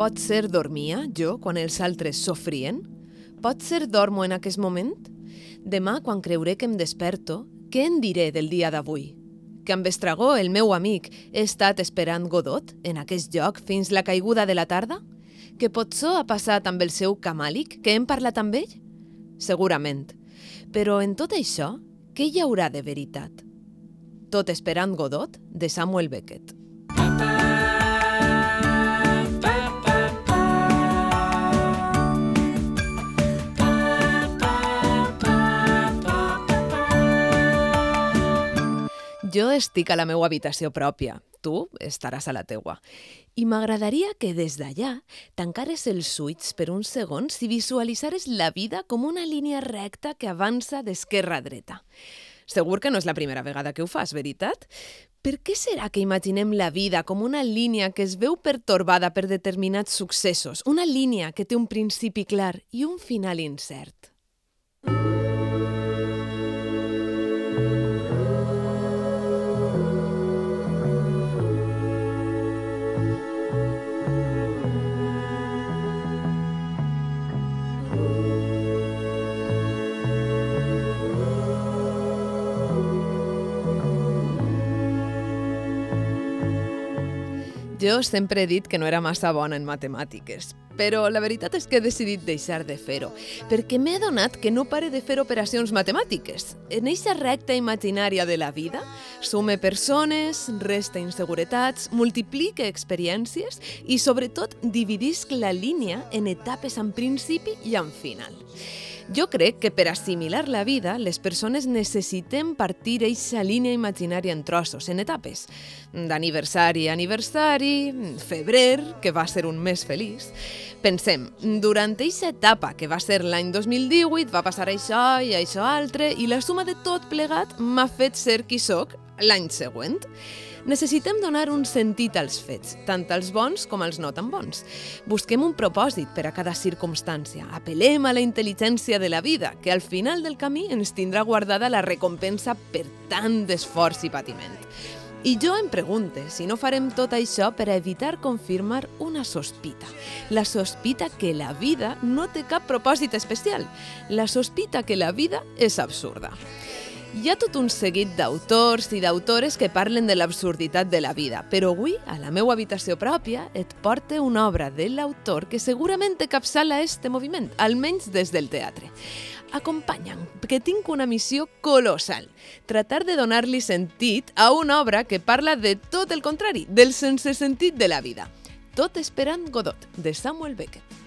Pot ser dormia, jo, quan els altres sofrien? Pot ser dormo en aquest moment? Demà, quan creuré que em desperto, què en diré del dia d'avui? Que amb Estragó, el meu amic, he estat esperant Godot en aquest lloc fins la caiguda de la tarda? Que Potsó ha passat amb el seu camàlic, que hem parlat amb ell? Segurament. Però en tot això, què hi haurà de veritat? Tot esperant Godot, de Samuel Beckett. Jo estic a la meva habitació pròpia, tu estaràs a la teua. I m'agradaria que des d'allà tancares els ulls per uns segons i visualitzares la vida com una línia recta que avança d'esquerra a dreta. Segur que no és la primera vegada que ho fas, veritat? Per què serà que imaginem la vida com una línia que es veu pertorbada per determinats successos, una línia que té un principi clar i un final incert? Jo sempre he dit que no era massa bona en matemàtiques, però la veritat és que he decidit deixar de fer-ho, perquè m'he adonat que no pare de fer operacions matemàtiques. En eixa recta imaginària de la vida, sume persones, resta inseguretats, multiplique experiències i, sobretot, dividisc la línia en etapes en principi i en final. Jo crec que per assimilar la vida, les persones necessitem partir eixa línia imaginària en trossos, en etapes. D'aniversari a aniversari, febrer, que va ser un mes feliç. Pensem, durant eixa etapa, que va ser l'any 2018, va passar això i això altre, i la suma de tot plegat m'ha fet ser qui sóc l'any següent. Necessitem donar un sentit als fets, tant als bons com als no tan bons. Busquem un propòsit per a cada circumstància. Apel·lem a la intel·ligència de la vida, que al final del camí ens tindrà guardada la recompensa per tant d'esforç i patiment. I jo em pregunte si no farem tot això per a evitar confirmar una sospita. La sospita que la vida no té cap propòsit especial. La sospita que la vida és absurda. Hi ha tot un seguit d'autors i d'autores que parlen de l'absurditat de la vida, però avui, a la meva habitació pròpia, et porte una obra de l'autor que segurament capçala este moviment, almenys des del teatre. Acompanya'm, que tinc una missió colossal. Tratar de donar-li sentit a una obra que parla de tot el contrari, del sense sentit de la vida. Tot esperant Godot, de Samuel Beckett.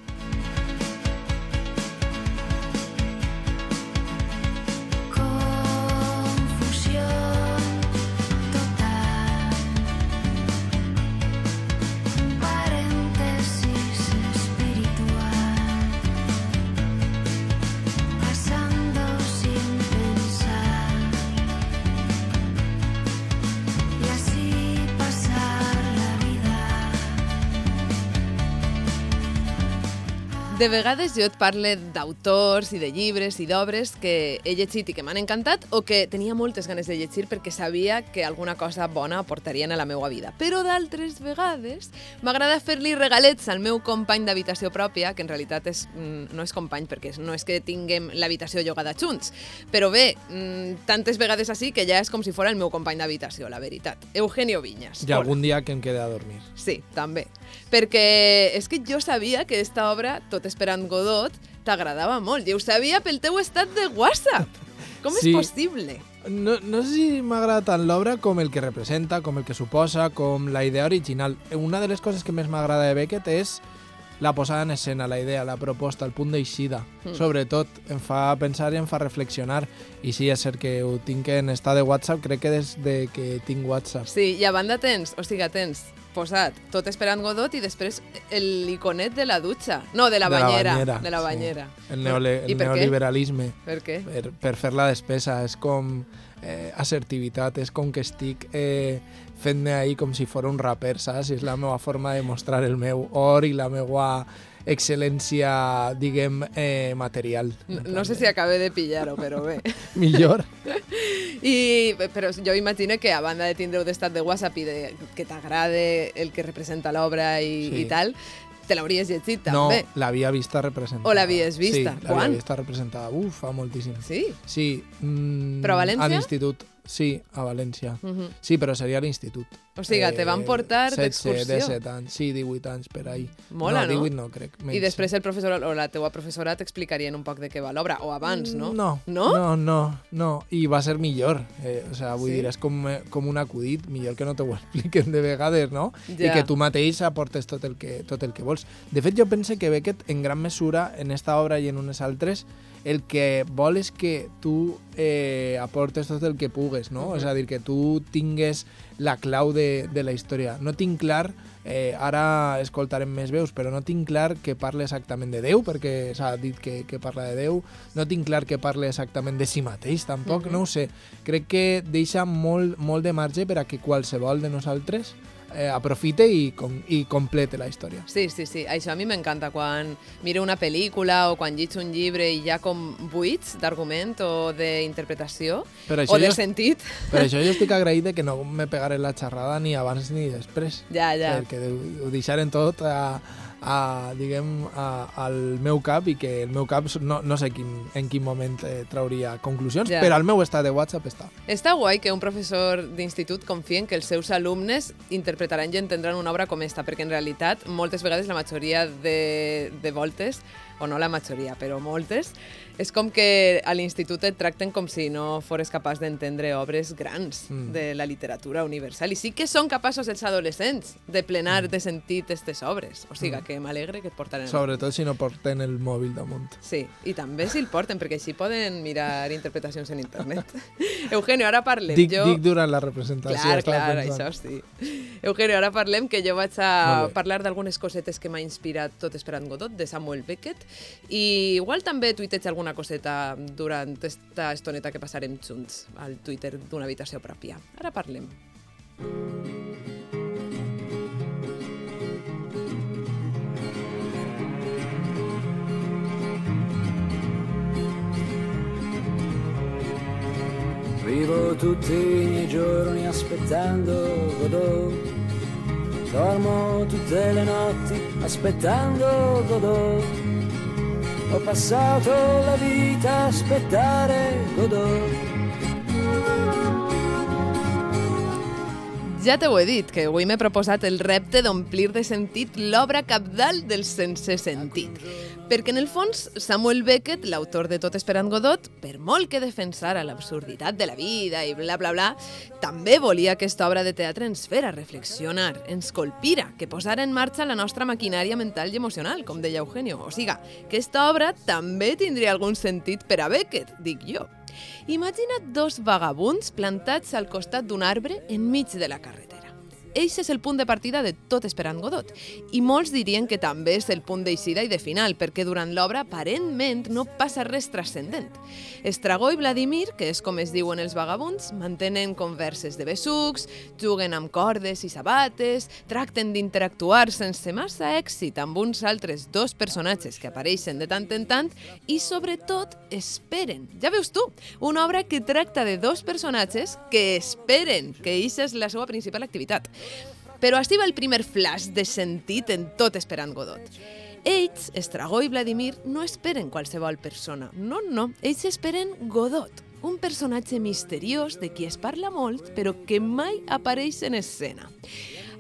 De vegades jo et parle d'autors i de llibres i d'obres que he llegit i que m'han encantat o que tenia moltes ganes de llegir perquè sabia que alguna cosa bona aportarien a la meva vida. Però d'altres vegades m'agrada fer-li regalets al meu company d'habitació pròpia, que en realitat és, mm, no és company perquè no és que tinguem l'habitació llogada junts, però bé, mm, tantes vegades així que ja és com si fos el meu company d'habitació, la veritat. Eugenio Viñas. I algun dia que em quede a dormir. Sí, també. Perquè és que jo sabia que esta obra, Tot esperant Godot, t'agradava molt. I ho sabia pel teu estat de WhatsApp. Com Sí. és possible? No, no sé si m'agrada tant l'obra com el que representa, com el que suposa, com la idea original. Una de les coses que més m'agrada de Beckett és la posada en escena, la idea, la proposta, el punt d'eixida. Mm. Sobretot, em fa pensar i em fa reflexionar. I sí, és cert que ho tinc en estat de WhatsApp, crec que des de que tinc WhatsApp. Sí, i a banda tens, o sigui, tens posat Tot esperant Godot i després l'iconet de la dutxa. No, de la banyera. de la sí. banyera. El, neole el per què? neoliberalisme. Per què? per, per fer la despesa. És com eh, assertivitat, és com que estic eh, fent-me ahir com si fos un raper, saps? És la meva forma de mostrar el meu or i la meva excel·lència, diguem, eh, material. No, no sé si acabe de pillar-ho, però bé. Millor. I, però jo imagino que a banda de tindre-ho d'estat de WhatsApp i de, que t'agrade el que representa l'obra i, Sí. i tal, te l'hauries llegit No, també. l'havia vista representada. O l'havies vista? Sí, l'havia vista representada. Uf, fa moltíssim. Sí? Sí. Mm, Però a València? A l'institut. Sí, a València. Mhm. Sí, però seria a l'institut. O sigui, te van portar 16, d'excursió. 17 anys, sí, 18 anys, per ahí. Mola, no? 18 no, crec. I menys. després el professor o la teua professora t'explicarien un poc de què va l'obra, o abans, no? No, No? no, no, no. I va ser millor. Eh, o sea, vull Sí? dir, és com, eh, com un acudit, millor que no te ho expliquen de vegades, no? Ja. I que tu mateix aportes tot el, que, tot el que vols. De fet, jo pense que Beckett, en gran mesura, en esta obra i en unes altres, el que vol és que tu eh, aportes tot el que pugues, no? És a dir, que tu tingues la clau de, de la història. No tinc clar, eh, ara escoltarem més veus, però no tinc clar que parle exactament de Déu, perquè s'ha dit que, que parla de Déu. No tinc clar que parle exactament de si mateix, tampoc, Mhm. no ho sé. Crec que deixa molt, molt de marge per a que qualsevol de nosaltres eh, aprofite i, com, i complete la història. Sí, sí, sí. Això a mi m'encanta. Quan miro una pel·lícula o quan llig un llibre i hi ha com buits d'argument o d'interpretació o de jo, sentit. per això jo estic agraït que no me pegaré la xerrada ni abans ni després. Ja, ja. Perquè ho deixaren tot a, a, diguem, a, al meu cap i que el meu cap no, no sé quin, en quin moment eh, trauria conclusions, Ja. però al meu estat de WhatsApp està. Està guai que un professor d'institut confie en que els seus alumnes interpretaran i entendran una obra com esta, perquè en realitat moltes vegades la majoria de, de voltes, o no la majoria, però moltes, és com que a l'institut et tracten com si no fores capaç d'entendre obres grans Mm. de la literatura universal. I sí que són capaços els adolescents de plenar de sentit aquestes obres. O sigui, Mm. que m'alegre que et portaran... Sobretot si no porten el mòbil damunt. Sí, i també si el porten, perquè així poden mirar interpretacions en internet. Eugenio, ara parlem. Dic, jo... dic durant la representació. Clar, clar, pensant. això sí. Eugenio, ara parlem que jo vaig a parlar d'algunes cosetes que m'ha inspirat Tot esperant Godot, de Samuel Beckett, i igual també tuiteig alguna coseta durant esta estoneta que passarem junts al Twitter d'una habitació pròpia. Ara parlem. Vivo tutti i miei giorni aspettando Godot. Dormo tutte le notti aspettando Godot. Ho passato la vita a aspettare Godot. Ja t'ho he dit, que avui m'he proposat el repte d'omplir de sentit l'obra capdalt del sense sentit. Perquè en el fons, Samuel Beckett, l'autor de Tot esperant Godot, per molt que defensara l'absurditat de la vida i bla bla bla, també volia que aquesta obra de teatre ens fera reflexionar, ens colpira, que posara en marxa la nostra maquinària mental i emocional, com deia Eugenio. O siga, que aquesta obra també tindria algun sentit per a Beckett, dic jo. Imagina't dos vagabunds plantats al costat d'un arbre enmig de la carretera. Eix és el punt de partida de Tot esperant Godot, i molts dirien que també és el punt d'eixida i de final, perquè durant l'obra aparentment no passa res transcendent. Estragó i Vladimir, que és com es diuen els vagabunds, mantenen converses de besucs, juguen amb cordes i sabates, tracten d'interactuar sense massa èxit amb uns altres dos personatges que apareixen de tant en tant i, sobretot, esperen. Ja veus tu, una obra que tracta de dos personatges que esperen, que eixa és la seva principal activitat. Però així va el primer flash de sentit en tot esperant Godot. Ells, Estragó i Vladimir, no esperen qualsevol persona. No, no, ells esperen Godot, un personatge misteriós de qui es parla molt, però que mai apareix en escena.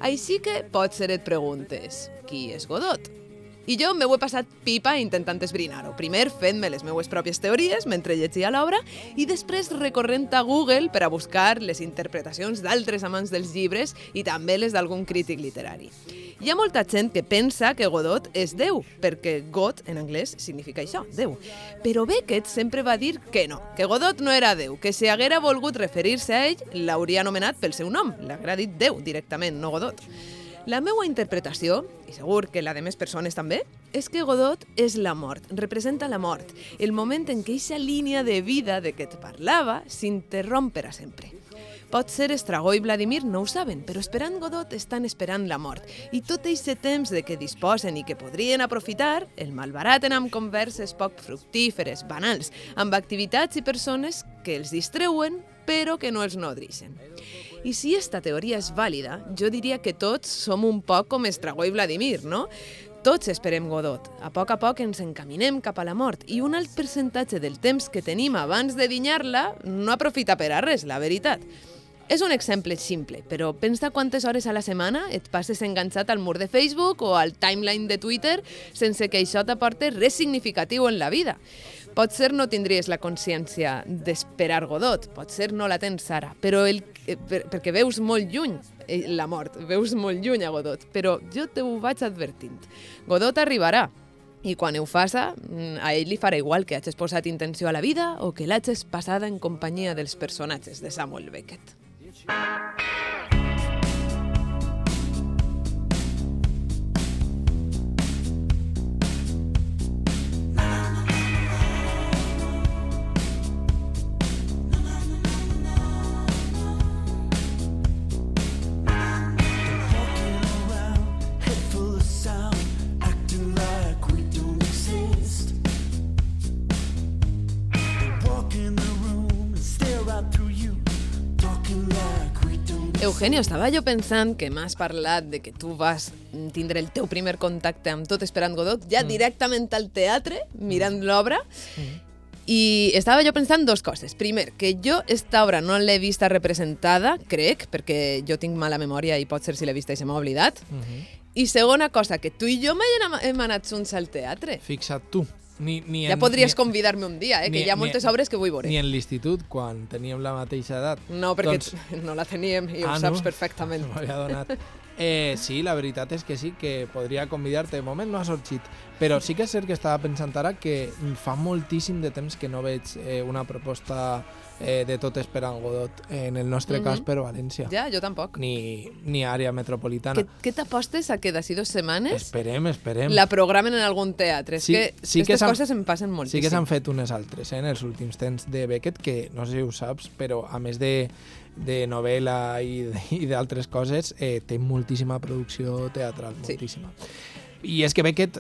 Així que potser et preguntes, qui és Godot? I jo m'ho he passat pipa intentant esbrinar-ho. Primer fent-me les meues pròpies teories mentre llegia l'obra i després recorrent a Google per a buscar les interpretacions d'altres amants dels llibres i també les d'algun crític literari. Hi ha molta gent que pensa que Godot és Déu, perquè God en anglès significa això, Déu. Però Beckett sempre va dir que no, que Godot no era Déu, que si haguera volgut referir-se a ell, l'hauria anomenat pel seu nom, l'haguera dit Déu directament, no Godot. La meva interpretació, i segur que la de més persones també, és que Godot és la mort, representa la mort, el moment en què aquesta línia de vida de què et parlava s'interromp per a sempre. Pot ser Estragó i Vladimir no ho saben, però esperant Godot estan esperant la mort. I tot aquest temps de què disposen i que podrien aprofitar, el malbaraten amb converses poc fructíferes, banals, amb activitats i persones que els distreuen però que no els nodreixen. I si esta teoria és vàlida, jo diria que tots som un poc com Estragó i Vladimir, no? Tots esperem Godot. A poc a poc ens encaminem cap a la mort i un alt percentatge del temps que tenim abans de dinyar-la no aprofita per a res, la veritat. És un exemple simple, però pensa quantes hores a la setmana et passes enganxat al mur de Facebook o al timeline de Twitter sense que això t'aporte res significatiu en la vida. Potser no tindries la consciència d'esperar Godot, potser no la tens ara, però el, eh, per, perquè veus molt lluny eh, la mort, veus molt lluny a Godot, però jo te ho vaig advertint. Godot arribarà, i quan ho faça, mm, a ell li farà igual que hagis posat intenció a la vida o que l'hagis passada en companyia dels personatges de Samuel Beckett. Eugenio, estava jo pensant que m'has parlat de que tu vas tindre el teu primer contacte amb Tot esperant Godot, ja directament al teatre, mirant l'obra, i estava jo pensant dos coses. Primer, que jo esta obra no l'he vista representada, crec, perquè jo tinc mala memòria i pot ser si l'he vista i se m'ha oblidat. I segona cosa, que tu i jo mai hem anat junts al teatre. Fixa't tu. Ni, ni Ja en- podries ni- convidar-me un dia, eh, que ni- hi ha ni- moltes obres que vull veure. Ni en l'institut, quan teníem la mateixa edat. No, perquè Doncs- no la teníem i ho Ah, saps no? perfectament. M'havia donat. Eh, sí, la veritat és que sí, que podria convidar-te. De moment no ha sorgit. Però sí que és cert que estava pensant ara que fa moltíssim de temps que no veig eh, una proposta eh, de tot esperant Godot. En el nostre Mhm. cas, per València. Ja, jo tampoc. Ni, ni àrea metropolitana. Què, què t'apostes a que d'ací dues setmanes Esperem, esperem. la programen en algun teatre? Sí, és que sí que aquestes s'han- coses em passen Sí moltíssim. que s'han fet unes altres eh, en els últims temps de Beckett, que no sé si ho saps, però a més de, de novel·la i, i d'altres coses, eh, té moltíssima producció teatral, Sí. moltíssima. I és que Beckett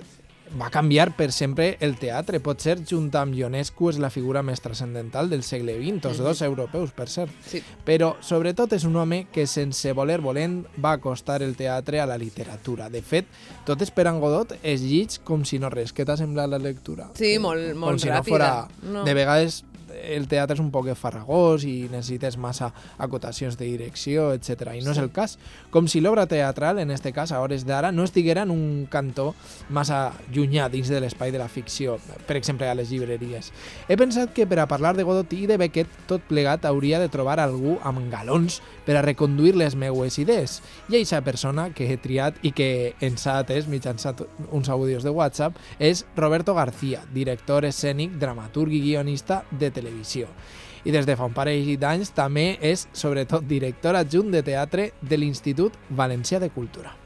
va canviar per sempre el teatre. Potser, junt amb Ionescu, és la figura més transcendental del segle XX, tots dos europeus, per cert. Sí. Però, sobretot, és un home que, sense voler volent, va acostar el teatre a la literatura. De fet, tot esperant Godot és llig com si no res. Què t'ha semblat la lectura? Sí, Que- molt- com molt si ràpida. No fora... No. De vegades el teatre és un poc farragós i necessites massa acotacions de direcció, etc. I no és el cas. Com si l'obra teatral, en este cas, a hores d'ara, no estiguera en un cantó massa llunyà dins de l'espai de la ficció, per exemple, a les llibreries. He pensat que per a parlar de Godot i de Beckett, tot plegat hauria de trobar algú amb galons per a reconduir les meues idees. I aquesta persona que he triat i que ens ha atès mitjançant uns àudios de WhatsApp és Roberto García, director escènic, dramaturg i guionista de televisió. I des de fa un parell d'anys també és, sobretot, director adjunt de teatre de l'Institut Valencià de Cultura.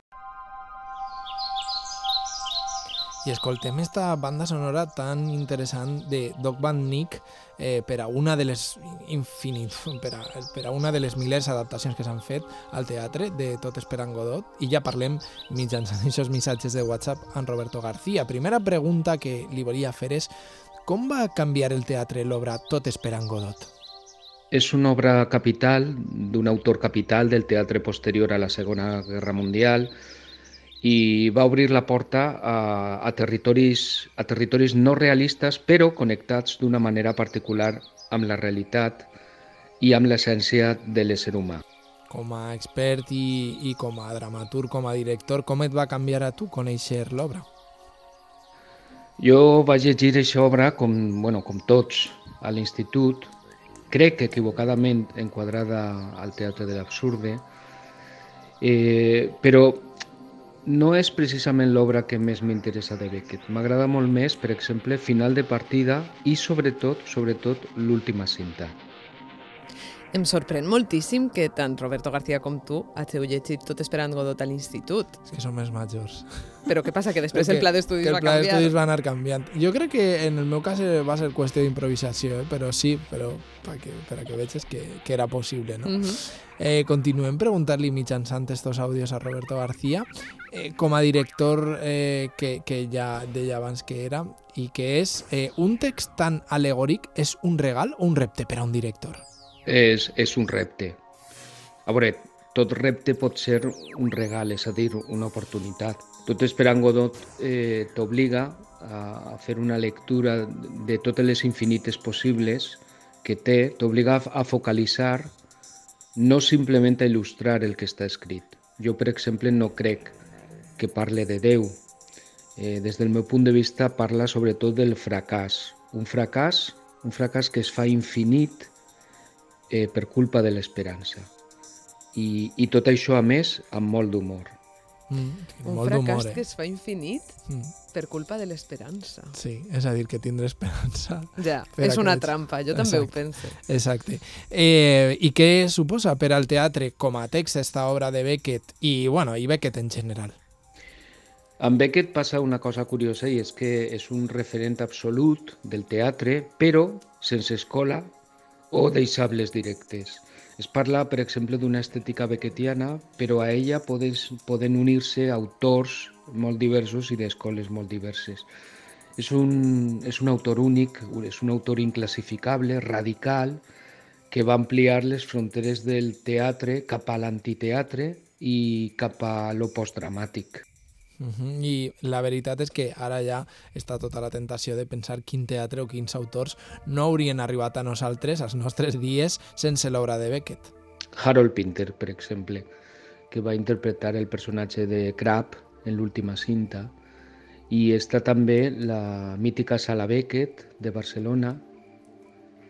I escoltem esta banda sonora tan interessant de Doc Van Nick eh, per a una de les infinit, per a, per a una de les milers d'adaptacions que s'han fet al teatre de Tot esperant Godot i ja parlem mitjançant aquests missatges de WhatsApp amb Roberto García. Primera pregunta que li volia fer és com va canviar el teatre l'obra Tot esperant Godot? És una obra capital d'un autor capital del teatre posterior a la Segona Guerra Mundial i va obrir la porta a, a, territoris, a territoris no realistes però connectats d'una manera particular amb la realitat i amb l'essència de l'ésser humà. Com a expert i, i com a dramaturg, com a director, com et va canviar a tu conèixer l'obra? Jo vaig llegir aquesta obra com, bueno, com tots a l'institut, crec que equivocadament enquadrada al teatre de l'absurde, eh, però no és precisament l'obra que més m'interessa de Beckett. M'agrada molt més, per exemple, Final de partida i sobretot, sobretot l'última cinta. Em sorprèn moltíssim que tant Roberto García com tu hàgiu llegit tot esperant Godot a l'institut. És que som més majors. Però què passa? Que després Perquè- el pla d'estudis que va el pla canviar? d'estudis va anar canviant. Jo crec que en el meu cas va ser qüestió d'improvisació, eh? però sí, però perquè, per a que veges que, que era possible, no? Mhm. Eh, continuem preguntant-li mitjançant estos àudios a Roberto García, eh, com a director eh, que, que ja deia abans que era, i que és eh, un text tan alegòric és un regal o un repte per a un director? És, és un repte. A veure, tot repte pot ser un regal, és a dir, una oportunitat. Tot esperant Godot eh, t'obliga a, a fer una lectura de totes les infinites possibles que té, t'obliga a, focalitzar, no simplement a il·lustrar el que està escrit. Jo, per exemple, no crec que parle de Déu. Eh, des del meu punt de vista parla sobretot del fracàs. Un fracàs, un fracàs que es fa infinit eh, per culpa de l'esperança. I, I tot això, a més, amb molt d'humor. Mm, Un molt fracàs d'humor, que eh? es fa infinit Mm, per culpa de l'esperança. sí, és a dir, que tindre esperança. Ja, és una aquells- trampa, jo també ho Exacte. penso. Exacte. Eh, I què suposa per al teatre com a text esta obra de Beckett i, bueno, i Beckett en general? Amb Beckett passa una cosa curiosa i és que és un referent absolut del teatre, però sense escola o deixables directes. Es parla, per exemple, d'una estètica beckettiana, però a ella poden, poden unir-se autors molt diversos i d'escoles molt diverses. És un, és un autor únic, és un autor inclassificable, radical, que va ampliar les fronteres del teatre cap a l'antiteatre i cap a lo postdramàtic. Uh -huh. I la veritat és que ara ja està tota la tentació de pensar quin teatre o quins autors no haurien arribat a nosaltres, als nostres dies, sense l'obra de Beckett. Harold Pinter, per exemple, que va interpretar el personatge de Crab en l'última cinta, i està també la mítica Sala Beckett de Barcelona,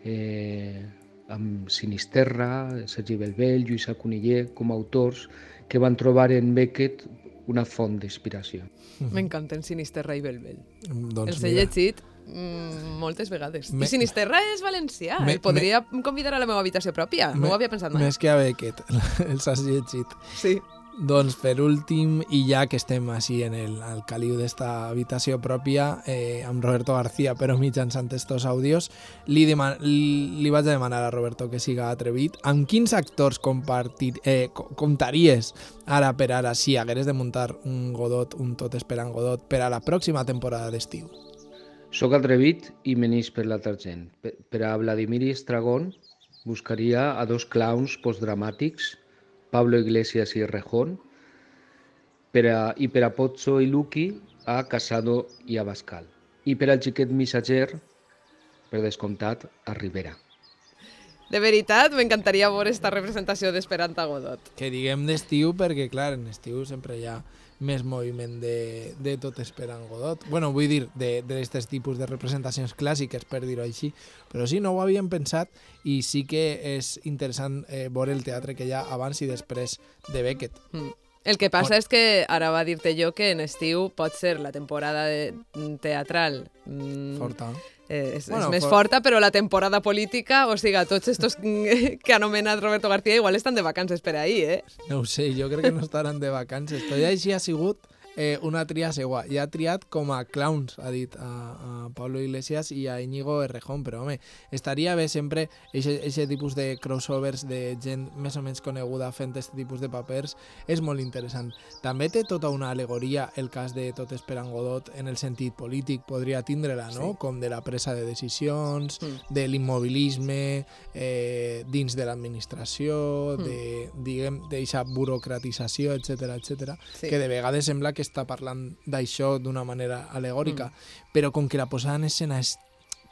eh, amb Sinisterra, Sergi Belbel, Lluïsa Coniller, com a autors que van trobar en Beckett una font d'inspiració. M'encanten Sinisterra i Belbel. Doncs Els he mira, llegit mm, moltes vegades. Me- I Sinisterra és valencià. Me- el podria convidar a la meva habitació pròpia. No me- ho havia pensat mai. Més que a Beckett, els has llegit. Sí. Doncs per últim, i ja que estem així en el, al caliu d'esta habitació pròpia, eh, amb Roberto García, però mitjançant estos àudios, li, deman li vaig a demanar a Roberto que siga atrevit. Amb quins actors compartir, eh, co- comptaries ara per ara si hagueres de muntar un Godot, un tot esperant Godot, per a la pròxima temporada d'estiu? Soc atrevit i menís per l'altra gent. Per, per a Vladimir Estragón buscaria a dos clowns postdramàtics, Pablo Iglesias i Rejón, per a, i per a Pozzo i Luqui a Casado i a Bascal. I per al xiquet missatger, per descomptat, a Rivera. De veritat, m'encantaria veure esta representació d'Esperanta Godot. Que diguem d'estiu perquè, clar, en estiu sempre hi ha més moviment de, de tot esperant Godot. bueno, vull dir, d'aquests tipus de representacions clàssiques, per dir-ho així. Però sí, no ho havíem pensat i sí que és interessant eh, veure el teatre que hi ha abans i després de Beckett. Mm. El que passa és que ara va dir-te jo que en estiu pot ser la temporada de, teatral mm, Forta. Eh, és, Bueno, és més for- forta, però la temporada política, o sigui, tots estos que ha anomenat Roberto García igual estan de vacances per ahí, eh? No ho sé, jo crec que no estaran de vacances. Tot i així ha sigut eh, una tria seua. I ha triat com a clowns, ha dit a, a Pablo Iglesias i a Íñigo Errejón, però home, estaria bé sempre aquest tipus de crossovers de gent més o menys coneguda fent aquest tipus de papers, és molt interessant. També té tota una alegoria el cas de Tot esperant Godot en el sentit polític, podria tindre-la, no? Sí. Com de la presa de decisions, Mm. de l'immobilisme eh, dins de l'administració, Mm. de, diguem, d'eixa burocratització, etc etc. Sí. que de vegades sembla que està parlant d'això d'una manera alegòrica, Mm. però com que la posada en escena és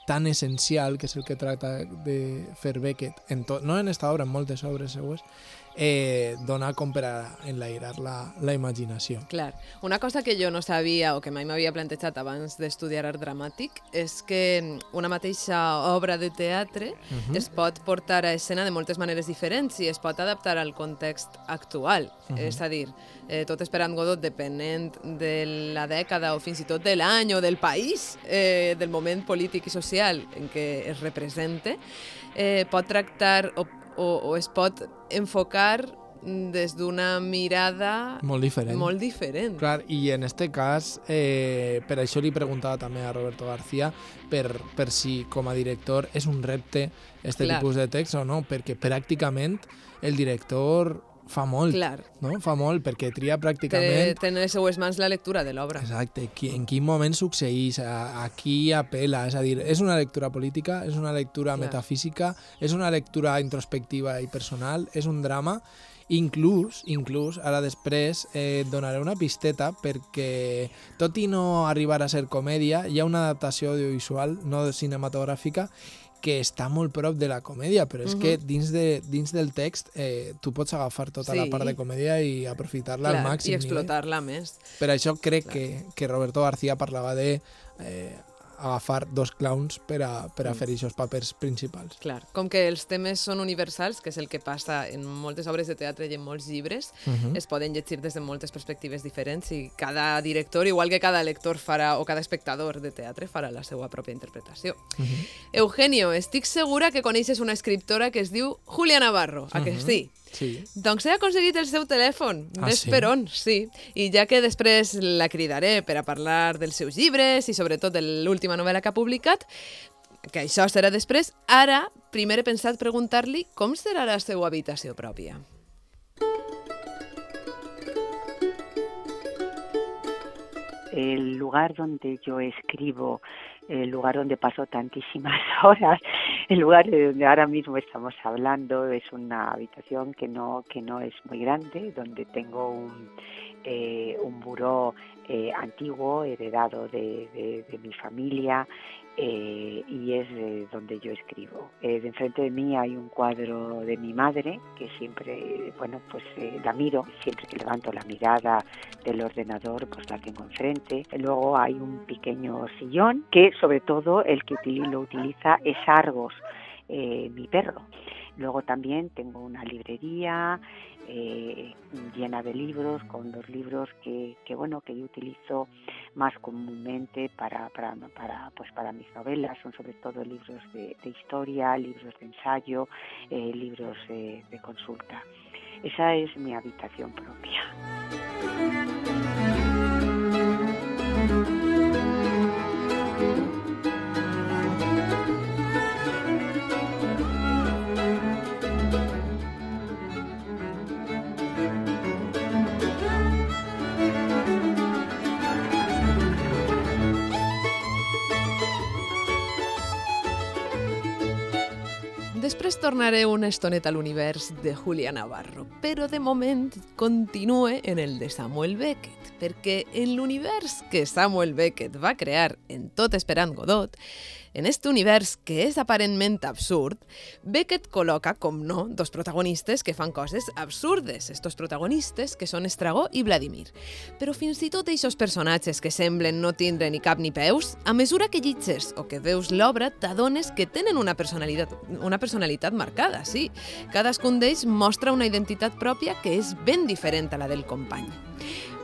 tan essencial, que és el que tracta de fer Beckett, en to, no en esta obra, en moltes obres seues, eh, dona com per a enlairar la, la imaginació. Clar. Una cosa que jo no sabia o que mai m'havia plantejat abans d'estudiar art dramàtic és que una mateixa obra de teatre Uh -huh. es pot portar a escena de moltes maneres diferents i es pot adaptar al context actual. Mhm. És a dir, eh, tot esperant Godot depenent de la dècada o fins i tot de l'any o del país, eh, del moment polític i social en què es represente, eh, pot tractar o, o, es pot enfocar des d'una mirada Molt diferent. molt diferent. Clar, i en este cas, eh, per això li preguntava també a Roberto García per, per si com a director és un repte este Clar. tipus de text o no, perquè pràcticament el director fa molt, Clar. no? Fa molt, perquè tria pràcticament... té en les seues mans la lectura de l'obra. Exacte, qui, en quin moment succeeix, a, a qui apela, és a dir, és una lectura política, és una lectura Clar. metafísica, és una lectura introspectiva i personal, és un drama Inclús, inclús, ara després eh, donaré una pisteta perquè, tot i no arribar a ser comèdia, hi ha una adaptació audiovisual, no cinematogràfica, que està molt prop de la comèdia, però és Mhm. que dins, de, dins del text eh, tu pots agafar tota la Sí. part de comèdia i aprofitar-la al màxim. I eh? explotar-la més. Per això crec que, que Roberto García parlava de eh, agafar dos clowns per a, per a Mm. fer aquests papers principals. Clar, com que els temes són universals, que és el que passa en moltes obres de teatre i en molts llibres, Mhm. es poden llegir des de moltes perspectives diferents i cada director, igual que cada lector farà, o cada espectador de teatre, farà la seva pròpia interpretació. Mhm. Eugenio, estic segura que coneixes una escriptora que es diu Julia Navarro, a que Mhm. sí? Sí. Doncs he aconseguit el seu telèfon, Ah, ves sí? per on, sí. I ja que després la cridaré per a parlar dels seus llibres i sobretot de l'última novel·la que ha publicat, que això serà després, ara primer he pensat preguntar-li com serà la seva habitació pròpia. el lugar donde yo escribo, el lugar donde paso tantísimas horas, el lugar de donde ahora mismo estamos hablando es una habitación que no que no es muy grande, donde tengo un eh, un buró eh, antiguo heredado de, de- de mi familia eh, y es donde yo escribo. Eh, de enfrente de mí hay un cuadro de mi madre que siempre, bueno, pues eh, la miro, siempre que levanto la mirada del ordenador, pues la tengo enfrente. Luego hay un pequeño sillón que sobre todo el que lo utiliza es Argos, eh, mi perro. Luego también tengo una librería eh, llena de libros, con los libros que, bueno que yo utilizo más comúnmente para, para, pues para mis novelas. Son sobre todo libros de, historia, libros de ensayo, eh, libros de consulta. Esa es mi habitación propia. Després tornaré una estoneta a l'univers de Julia Navarro, però de moment continue en el de Samuel Beckett, perquè en l'univers que Samuel Beckett va crear en Tot esperant Godot, en este univers que és aparentment absurd, Beckett col·loca, com no, dos protagonistes que fan coses absurdes, estos protagonistes que són Estragó i Vladimir. Però fins i tot aquests personatges que semblen no tindre ni cap ni peus, a mesura que llitges o que veus l'obra, t'adones que tenen una personalitat, una personalitat marcada, sí. Cadascun d'ells mostra una identitat pròpia que és ben diferent a la del company.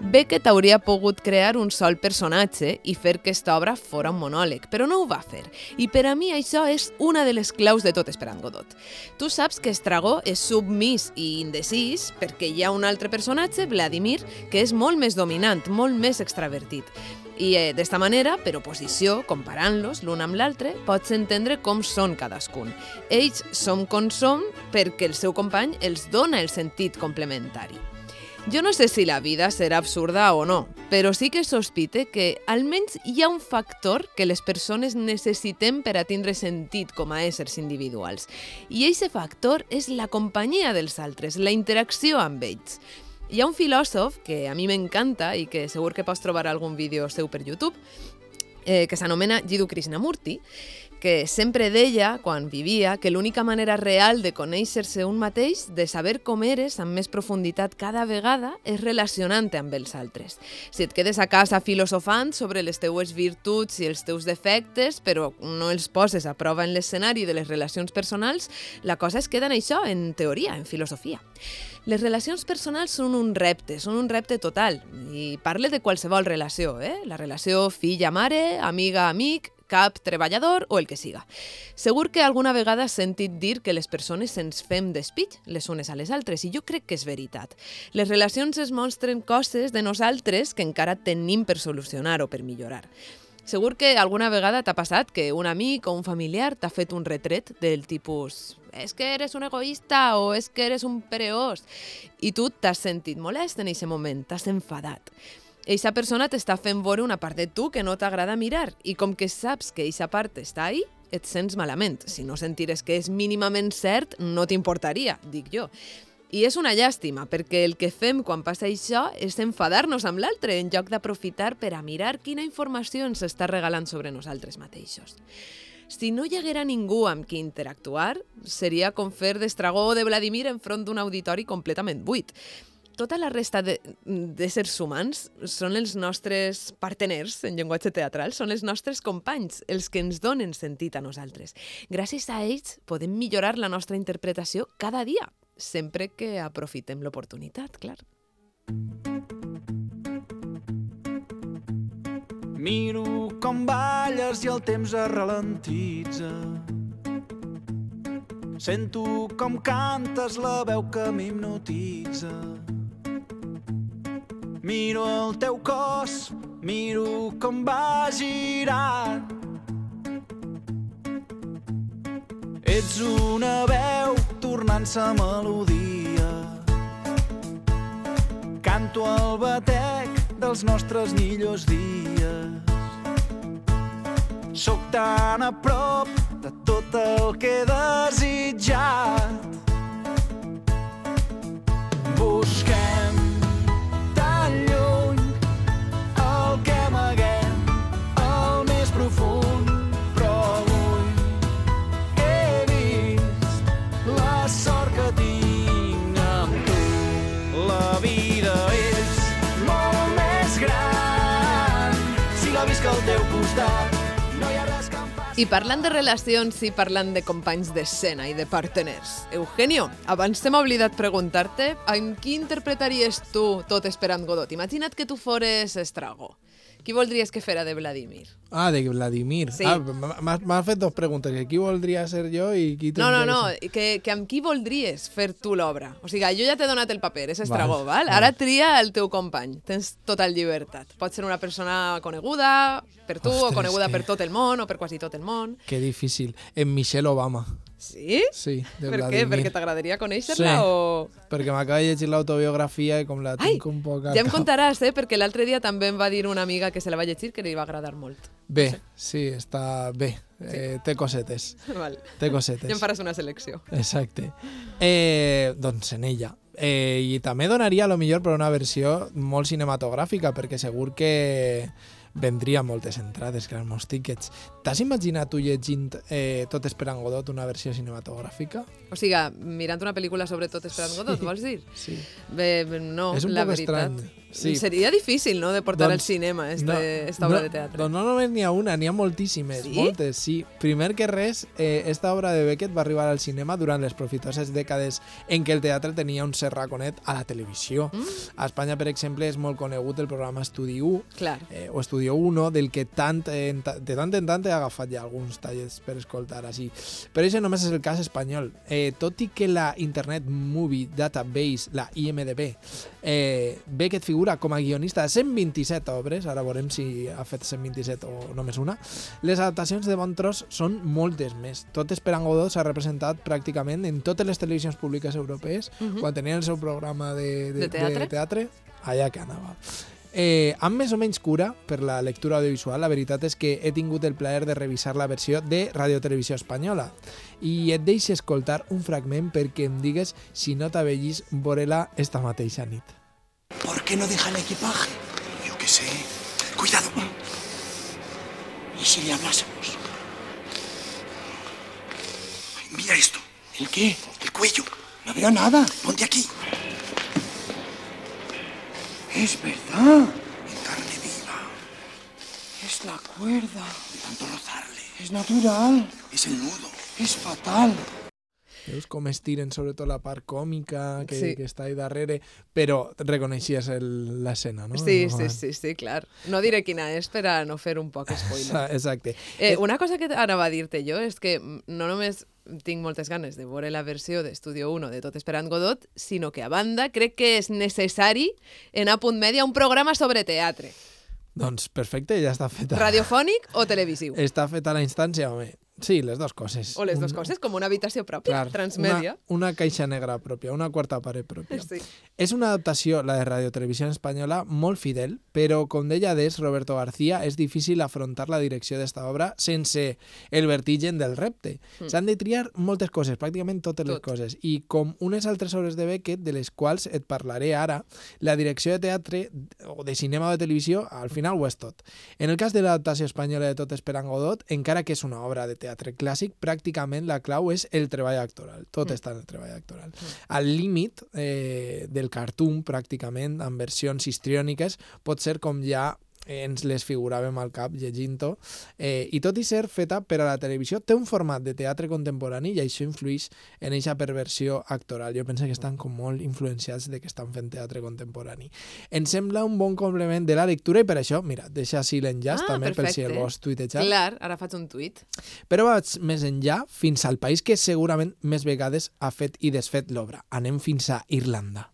Beckett hauria pogut crear un sol personatge i fer que aquesta obra fora un monòleg, però no ho va fer. I per a mi això és una de les claus de tot esperant Godot. Tu saps que Estragó és submís i indecís perquè hi ha un altre personatge, Vladimir, que és molt més dominant, molt més extravertit. I eh, d'esta manera, per oposició, comparant-los l'un amb l'altre, pots entendre com són cadascun. Ells som com som perquè el seu company els dona el sentit complementari. Jo no sé si la vida serà absurda o no, però sí que sospite que almenys hi ha un factor que les persones necessitem per a tindre sentit com a éssers individuals. I aquest factor és la companyia dels altres, la interacció amb ells. Hi ha un filòsof que a mi m'encanta i que segur que pots trobar algun vídeo seu per YouTube, eh, que s'anomena Jiddu Krishnamurti, que sempre deia, quan vivia, que l'única manera real de conèixer-se un mateix, de saber com eres amb més profunditat cada vegada, és relacionant-te amb els altres. Si et quedes a casa filosofant sobre les teues virtuts i els teus defectes, però no els poses a prova en l'escenari de les relacions personals, la cosa es queda en això, en teoria, en filosofia. Les relacions personals són un repte, són un repte total. I parle de qualsevol relació, eh? La relació filla-mare, amiga-amic, cap treballador o el que siga. Segur que alguna vegada has sentit dir que les persones ens fem despit les unes a les altres, i jo crec que és veritat. Les relacions es mostren coses de nosaltres que encara tenim per solucionar o per millorar. Segur que alguna vegada t'ha passat que un amic o un familiar t'ha fet un retret del tipus és que eres un egoista o és que eres un pereós i tu t'has sentit molest en aquest moment, t'has enfadat. Eixa persona t'està fent veure una part de tu que no t'agrada mirar i com que saps que eixa part està ahí, et sents malament. Si no sentires que és mínimament cert, no t'importaria, dic jo. I és una llàstima, perquè el que fem quan passa això és enfadar-nos amb l'altre, en lloc d'aprofitar per a mirar quina informació ens està regalant sobre nosaltres mateixos. Si no hi haguera ningú amb qui interactuar, seria com fer d'estragó de Vladimir enfront d'un auditori completament buit. Tota la resta d'éssers humans són els nostres parteners en llenguatge teatral, són els nostres companys, els que ens donen sentit a nosaltres. Gràcies a ells podem millorar la nostra interpretació cada dia, sempre que aprofitem l'oportunitat, clar. Miro com balles i el temps es ralentitza. Sento com cantes la veu que m'hipnotitza. Miro el teu cos, miro com va girant. Ets una veu tornant-se melodia. Canto el batec dels nostres millors dies. Soc tan a prop de tot el que he desitjat. I parlant de relacions i parlant de companys d'escena i de parteners, Eugenio, abans se m'ha oblidat preguntar-te amb qui interpretaries tu tot esperant Godot? Imagina't que tu fores Estrago. Qui voldries que fera de Vladimir? Ah, de Vladimir. Sí. Ah, m'ha- m'ha m'ha fet dos preguntes. que Qui voldria ser jo i qui No, no, no, que, que amb qui voldries fer tu l'obra? O sigui, jo ja t'he donat el paper, és Estragó, Val, val? Ara tria el teu company, tens total llibertat. Pot ser una persona coneguda per tu, o Ostres, coneguda que- per tot el món, o per quasi tot el món. Que difícil. En Michelle Obama. Sí? Sí, de per què? Vladimir. Perquè t'agradaria conèixer-la Sí. o... Perquè m'acaba de llegir l'autobiografia i com la Ai, tinc un poc al ja em cap. contaràs, eh? Perquè l'altre dia també em va dir una amiga que se la va llegir que li va agradar molt. Bé, sí, està bé. Eh, té cosetes. Val. Té cosetes. Ja em faràs una selecció. Exacte. Eh, doncs en ella. Eh, I també donaria, a lo millor, per una versió molt cinematogràfica, perquè segur que vendria moltes entrades, que eren molts tíquets. T'has imaginat tu llegint eh, Tot esperant Godot, una versió cinematogràfica? O sigui, mirant una pel·lícula sobre tot esperant Godot, vols dir? Sí. Bé, no, És un la poc veritat. estrany. Sí. Seria difícil, no?, de portar al Doncs, cinema este, no, esta obra no, de teatre. Doncs no només n'hi ha una, n'hi ha moltíssimes, Sí? moltes, sí. Primer que res, eh, esta obra de Beckett va arribar al cinema durant les profitoses dècades en què el teatre tenia un cert raconet a la televisió. Mm. A Espanya, per exemple, és molt conegut el programa Estudi 1, Clar. eh, o Estudio 1, del que tant, ta- de tant en tant he agafat ja alguns tallers per escoltar així. Però això només és el cas espanyol. Eh, tot i que la Internet Movie Database, la IMDB, eh, Beckett figura com a guionista de 127 obres, ara veurem si ha fet 127 o només una, les adaptacions de bon tros són moltes més. Tot Esperant Godot s'ha representat pràcticament en totes les televisions públiques europees, Mhm. quan tenien el seu programa de, de, De teatre? de teatre allà que anava. Eh, amb més o menys cura per la lectura audiovisual, la veritat és que he tingut el plaer de revisar la versió de Radio Televisió Espanyola i et deixo escoltar un fragment perquè em digues si no t'avellis veure-la esta mateixa nit. ¿Por qué no deja el equipaje? Yo qué sé. Cuidado. ¿Y si le hablásemos? Mira esto. ¿El qué? El cuello. No veo nada. Ponte aquí. Es verdad. En carne viva. Es la cuerda. De tanto rozarle. Es natural. Es el nudo. Es fatal. Veus com estiren sobretot la part còmica que, Sí. que està ahí darrere, però reconeixies l'escena, no? Sí, sí, sí, sí, clar. No diré quina és per a no fer un poc spoiler. Exacte. Eh, una cosa que anava a dir-te jo és que no només tinc moltes ganes de veure la versió d'Estudio 1 de Tot esperant Godot, sinó que a banda crec que és necessari en a punt media un programa sobre teatre, Doncs perfecte, ja està feta. radiofònic o televisiu. Està feta la instància, home. Sí, les dues coses. O les dues Un- coses, com una habitació pròpia, Clar, transmèdia. Una, una caixa negra pròpia, una quarta paret pròpia. Sí. És una adaptació, la de Radio Televisió Espanyola, molt fidel, però, com deia des Roberto García, és difícil afrontar la direcció d'esta obra sense el vertigen del repte. Mm. S'han de triar moltes coses, pràcticament totes les Tot. coses, i com unes altres obres de Beckett, de les quals et parlaré ara, la direcció de teatre o de cinema o de televisió, al final ho és tot. En el cas de l'adaptació espanyola de Tot esperant Godot, encara que és una obra de teatre clàssic, pràcticament la clau és el treball actoral. Tot Mm. està en el treball actoral. Al límit eh, del cartoon, pràcticament, amb versions histriòniques, pot ser com ja ens les figuràvem al cap llegint-ho. Eh, I tot i ser feta per a la televisió, té un format de teatre contemporani i això influeix en aquesta perversió actoral. Jo penso que estan com molt influenciats de que estan fent teatre contemporani. Em sembla un bon complement de la lectura i per això, mira, deixa així l'enllaç Ah, també per si el perfecte. vols tuitejar. Clar, ara faig un tuit. Però vaig més enllà, fins al país que segurament més vegades ha fet i desfet l'obra. Anem fins a Irlanda.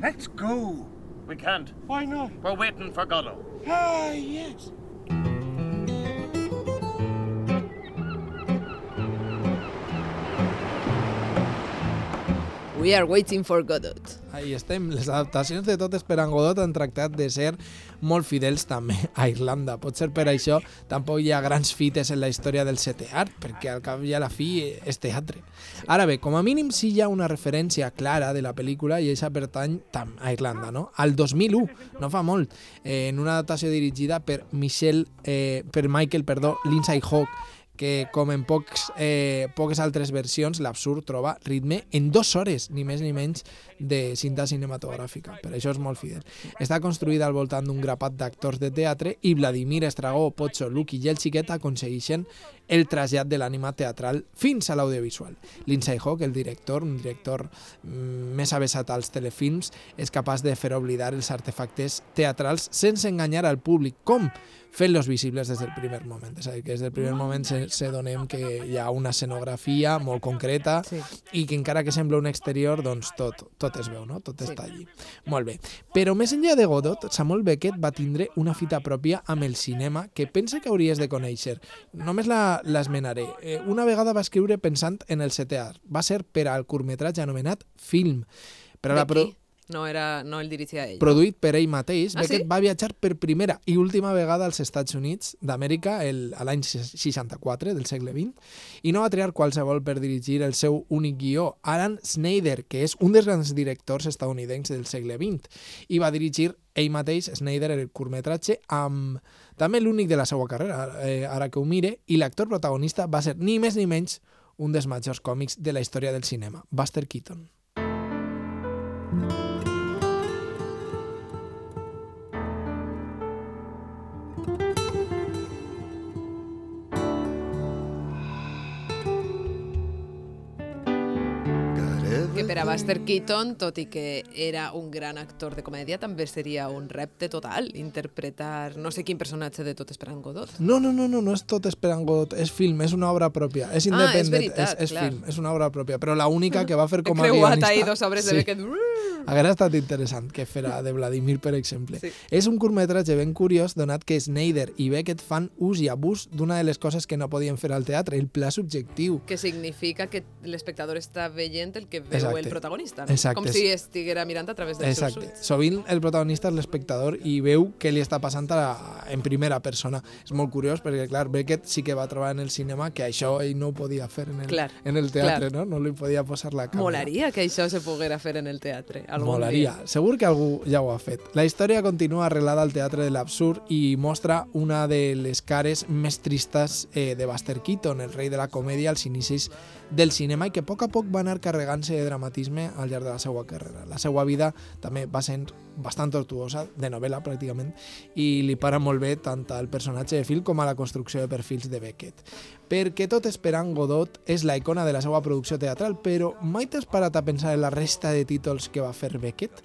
Let's go. We can't. Why not? We're waiting for Godot. Ah, yes. We are waiting for Godot. Ahí estem. Les adaptacions de Tot esperant Godot han tractat de ser molt fidels també a Irlanda. Pot ser per això tampoc hi ha grans fites en la història del setè art, perquè al cap i a la fi és teatre. Ara bé, com a mínim sí hi ha una referència clara de la pel·lícula i aquesta pertany tam a Irlanda, no? Al 2001, no fa molt, eh, en una adaptació dirigida per Michel, eh, per Michael, perdó, Lindsay Hawk, que com en pocs, eh, poques altres versions, l'absurd troba ritme en dues hores, ni més ni menys, de cinta cinematogràfica. Per això és molt fidel. Està construïda al voltant d'un grapat d'actors de teatre i Vladimir Estragó, Pocho, Lucky i el Xiquet aconsegueixen el trasllat de l'ànima teatral fins a l'audiovisual. Lindsay Hawk, el director, un director mm, més avessat als telefilms, és capaç de fer oblidar els artefactes teatrals sense enganyar al públic. Com? Fent-los visibles des del primer moment. És a dir, que des del primer moment se, se donem que hi ha una escenografia molt concreta Sí. i que encara que sembla un exterior, doncs tot, tot es veu, no? Tot Sí. està allí. Molt bé. Però més enllà de Godot, Samuel Beckett va tindre una fita pròpia amb el cinema que pensa que hauries de conèixer. Només l'esmenaré. Eh, una vegada va escriure pensant en el setè art. Va ser per al curtmetratge anomenat Film. Per a la pro. No, era, no el dirigia ell. produït per ell mateix, Ah, Beckett sí? va viatjar per primera i última vegada als Estats Units d'Amèrica el- a l'any 64 del segle XX i no va triar qualsevol per dirigir el seu únic guió, Alan Snyder, que és un dels grans directors estadounidencs del segle XX i va dirigir ell mateix, Snyder, el curtmetratge amb també l'únic de la seva carrera, eh, ara que ho mire, i l'actor protagonista va ser ni més ni menys un dels majors còmics de la història del cinema, Buster Keaton. Que per a Buster Keaton, tot i que era un gran actor de comèdia, també seria un repte total interpretar no sé quin personatge de Tot esperant Godot. No, no, no, no, no és tot esperant Godot, és film, és una obra pròpia, és Ah, és independent, veritat, és, és clar. film, és una obra pròpia, però la única que va fer com a creuat guionista... ahí dos obres de Beckett. Hauria estat interessant que fera de Vladimir, per exemple. Sí. És un curtmetratge ben curiós, donat que Snyder i Beckett fan ús i abús d'una de les coses que no podien fer al teatre, el pla subjectiu. Que significa que l'espectador està veient el que veu Exacte. el protagonista. No? Exacte. Com si estiguera mirant a través dels Exacte. seus ulls. Sovint el protagonista és l'espectador i veu què li està passant a la, en primera persona. És molt curiós perquè, clar, Beckett sí que va trobar en el cinema que això ell no ho podia fer en el, Clar, en el teatre, clar. no? No li podia posar la càmera. Molaria que això se poguera fer en el teatre. algun Molaria. dia. Segur que algú ja ho ha fet. La història continua arrelada al teatre de l'absurd i mostra una de les cares més tristes eh, de Buster Keaton, el rei de la comèdia als inicis del cinema i que a poc a poc va anar carregant-se de dramatisme al llarg de la seva carrera. La seva vida també va ser bastant tortuosa, de novel·la pràcticament, i li para molt bé tant al personatge de Phil com a la construcció de perfils de Beckett. Perquè tot esperant Godot és la icona de la seva producció teatral, però mai t'has parat a pensar en la resta de títols que va fer Beckett?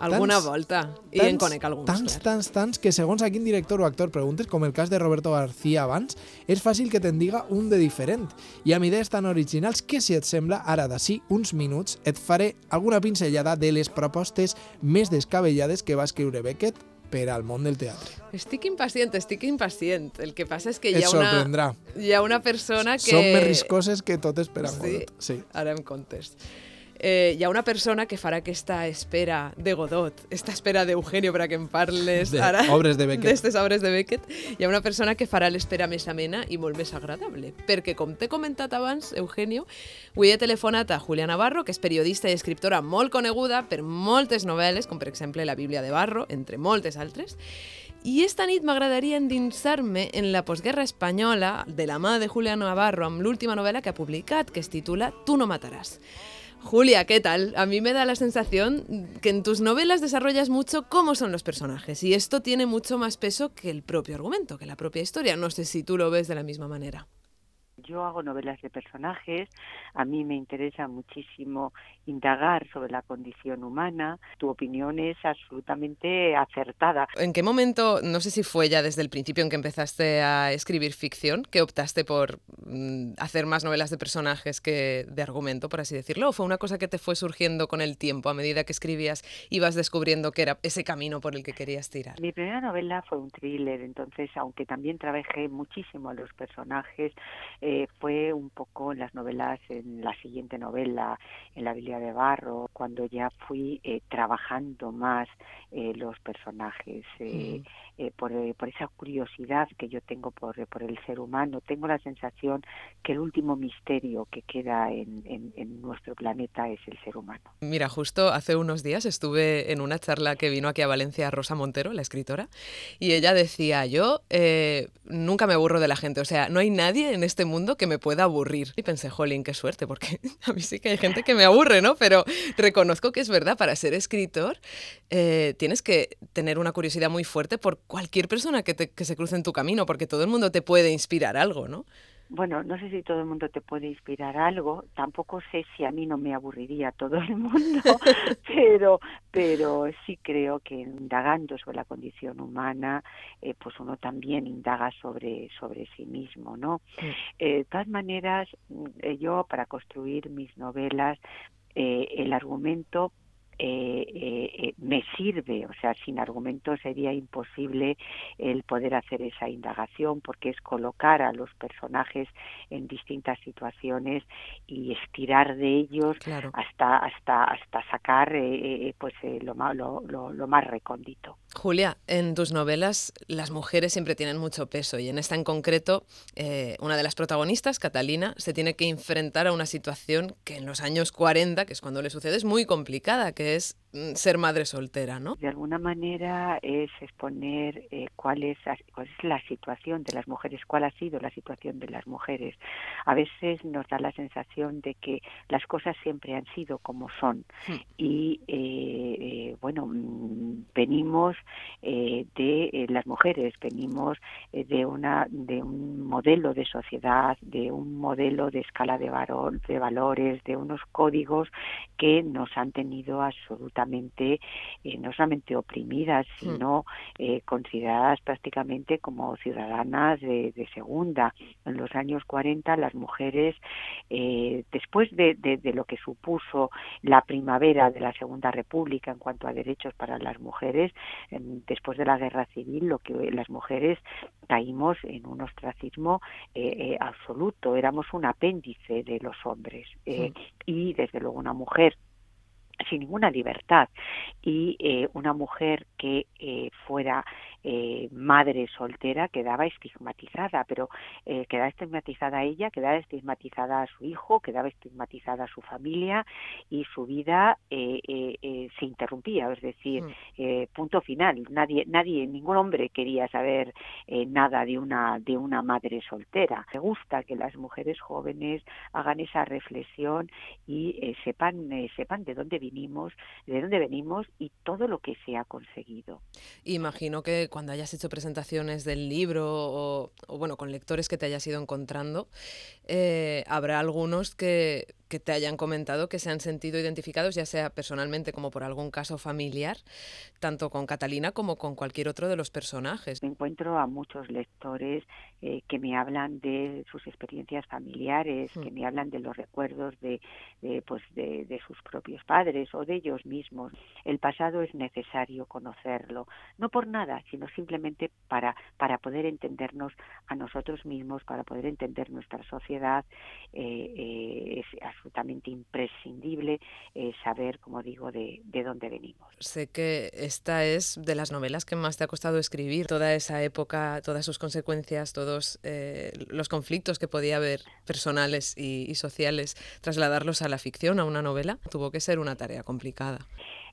Alguna Tants- volta. I en conec alguns, Tants, clar. tants, tants, que segons a quin director o actor preguntes, com el cas de Roberto García abans, és fàcil que te'n diga un de diferent. I amb idees tan originals que, si et sembla, ara d'ací uns minuts et faré alguna pinzellada de les propostes més descabellades que va escriure Beckett per al món del teatre. Estic impacient, estic impacient. El que passa és que hi ha una, hi ha una persona que... Són més riscoses que totes per a Sí? Sí. Ara em contes. Eh, hi ha una persona que farà aquesta espera de Godot, esta espera d'Eugenio per a que em parles De ara obres de Beckett. d'estes obres de Beckett. Hi ha una persona que farà l'espera més amena i molt més agradable. Perquè, com t'he comentat abans, Eugenio, avui he telefonat a Julia Navarro, que és periodista i escriptora molt coneguda per moltes novel·les, com per exemple La Bíblia de Barro, entre moltes altres, i esta nit m'agradaria endinsar-me en la postguerra espanyola de la mà de Julia Navarro amb l'última novel·la que ha publicat, que es titula Tu no matarás. Julia, ¿qué tal? A mí me da la sensación que en tus novelas desarrollas mucho cómo son los personajes y esto tiene mucho más peso que el propio argumento, que la propia historia. No sé si tú lo ves de la misma manera. Yo hago novelas de personajes, a mí me interesa muchísimo indagar sobre la condición humana, tu opinión es absolutamente acertada. ¿En qué momento, no sé si fue ya desde el principio en que empezaste a escribir ficción, que optaste por mm, hacer más novelas de personajes que de argumento, por así decirlo? ¿O fue una cosa que te fue surgiendo con el tiempo, a medida que escribías, ibas descubriendo que era ese camino por el que querías tirar? Mi primera novela fue un thriller, entonces, aunque también trabajé muchísimo a los personajes, eh, fue un poco en las novelas, en la siguiente novela, en La habilidad de Barro, cuando ya fui eh, trabajando más eh, los personajes, eh, por, por esa curiosidad que yo tengo por, por el ser humano. Tengo la sensación que el último misterio que queda en, en- en nuestro planeta es el ser humano. Mira, justo hace unos días estuve en una charla que vino aquí a Valencia Rosa Montero, la escritora, y ella decía, yo nunca me aburro de la gente, o sea, no hay nadie en este mundo que me pueda aburrir. Y pensé, jolín, qué suerte, porque a mí sí que hay gente que me aburre, ¿no? Pero reconozco que es verdad, para ser escritor eh, tienes que tener una curiosidad muy fuerte por cualquier persona que, te- que se cruce en tu camino, porque todo el mundo te puede inspirar algo, ¿no? Bueno, no sé si todo el mundo te puede inspirar algo, tampoco sé si a mí no me aburriría todo el mundo, pero, pero sí creo que indagando sobre la condición humana, eh, pues uno también indaga sobre, sobre sí mismo, ¿no? Eh, de todas maneras, mm, yo para construir mis novelas, eh, el argumento eh, eh, eh, me sirve, o sea, sin argumento sería imposible el poder hacer esa indagación porque es colocar a los personajes en distintas situaciones y estirar de ellos Claro. hasta hasta hasta sacar eh, eh, pues eh, lo, ma- lo, lo, lo más recóndito. Julia, en tus novelas las mujeres siempre tienen mucho peso y en esta en concreto, eh, una de las protagonistas, Catalina, se tiene que enfrentar a una situación que en los años 40, que es cuando le sucede, es muy complicada, que es mm, ser madre soltera, ¿no? De alguna manera es exponer eh, cuál, es, cuál es la situación de las mujeres, cuál ha sido la situación de las mujeres. A veces nos da la sensación de que las cosas siempre han sido como son y eh, eh, bueno mm, venimos eh, de eh, las mujeres venimos eh, de una de un modelo de sociedad de un modelo de escala de, varo- de valores de unos códigos que nos han tenido absolutamente eh, no solamente oprimidas sino eh, consideradas prácticamente como ciudadanas de, de segunda. En los años 40 las mujeres eh, después de, de- de lo que supuso la primavera de la Segunda República en cuanto a derechos para las mujeres, em, después de la Guerra Civil, lo que las mujeres caímos en un ostracismo eh, eh, absoluto, éramos un apéndice de los hombres y desde luego una mujer sin ninguna libertad. Y eh, una mujer que eh, fuera eh, madre soltera quedaba estigmatizada, pero eh, quedaba estigmatizada ella, quedaba estigmatizada a su hijo, quedaba estigmatizada a su familia y su vida eh, eh, eh, se interrumpía, es decir, eh, punto final. Nadie, nadie, ningún hombre quería saber nada de una de una madre soltera. Me gusta que las mujeres jóvenes hagan esa reflexión y sepan sepan de dónde vinimos, de dónde venimos y todo lo que se ha conseguido. Imagino que cuando hayas hecho presentaciones del libro o, bueno, con lectores que te hayas ido encontrando, eh, habrá algunos que que te hayan comentado que se han sentido identificados, ya sea personalmente como por algún caso familiar, tanto con Catalina como con cualquier otro de los personajes. Encuentro a muchos lectores eh, que me hablan de sus experiencias familiares, Mm. que me hablan de los recuerdos de, de, pues de, de sus propios padres o de ellos mismos. El pasado es necesario conocerlo, no por nada, sino simplemente para, para poder entendernos a nosotros mismos, para poder entender nuestra sociedad. eh, eh, es absolutamente imprescindible eh, saber, como digo, de, de dónde venimos. Sé que esta es de las novelas que más te ha costado escribir, toda esa época, todas sus consecuencias, eh, los conflictos que podía haber personales y sociales, trasladarlos a la ficción, a una novela, tuvo que ser una tarea complicada.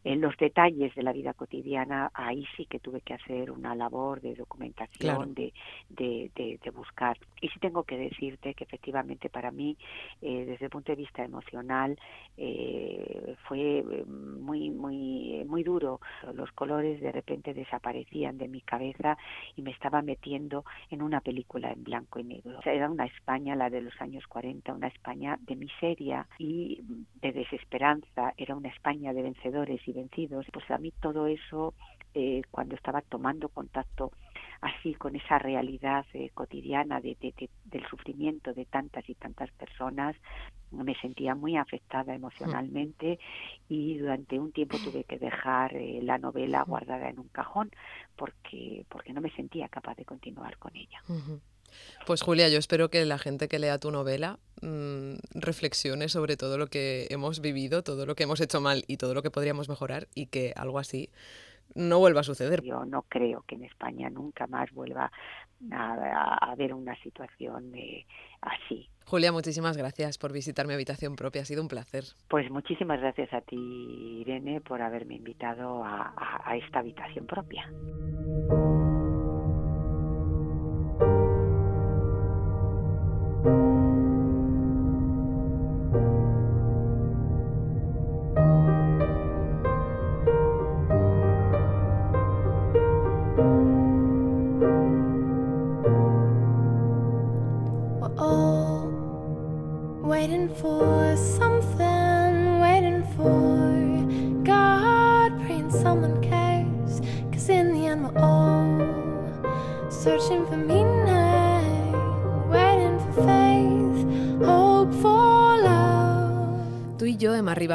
En los detalles de la vida cotidiana, ahí sí que tuve que hacer una labor de documentación, Claro. de, de, de- de buscar. Y sí tengo que decirte que efectivamente para mí, eh, desde el punto de vista emocional, eh, fue eh, muy, muy, muy duro. Los colores de repente desaparecían de mi cabeza y me estaba metiendo en una película en blanco y negro. O sea, era una España, la de los años 40, una España de miseria y de desesperanza, era una España de vencedores y vencidos. Pues a mí todo eso, eh, cuando estaba tomando contacto así con esa realidad eh, cotidiana de, de- de- del sufrimiento de tantas y tantas personas, me sentía muy afectada emocionalmente y durante un tiempo tuve que dejar eh, la novela guardada en un cajón porque porque no me sentía capaz de continuar con ella. Pues Julia, yo espero que la gente que lea tu novela mm, reflexione sobre todo lo que hemos vivido, todo lo que hemos hecho mal y todo lo que podríamos mejorar y que algo así no vuelva a suceder. Yo no creo que en España nunca más vuelva a, a- a haber una situación eh, así. Julia, muchísimas gracias por visitar mi habitación propia, ha sido un placer. Pues muchísimas gracias a ti, Irene, por haberme invitado a, a- a esta habitación propia.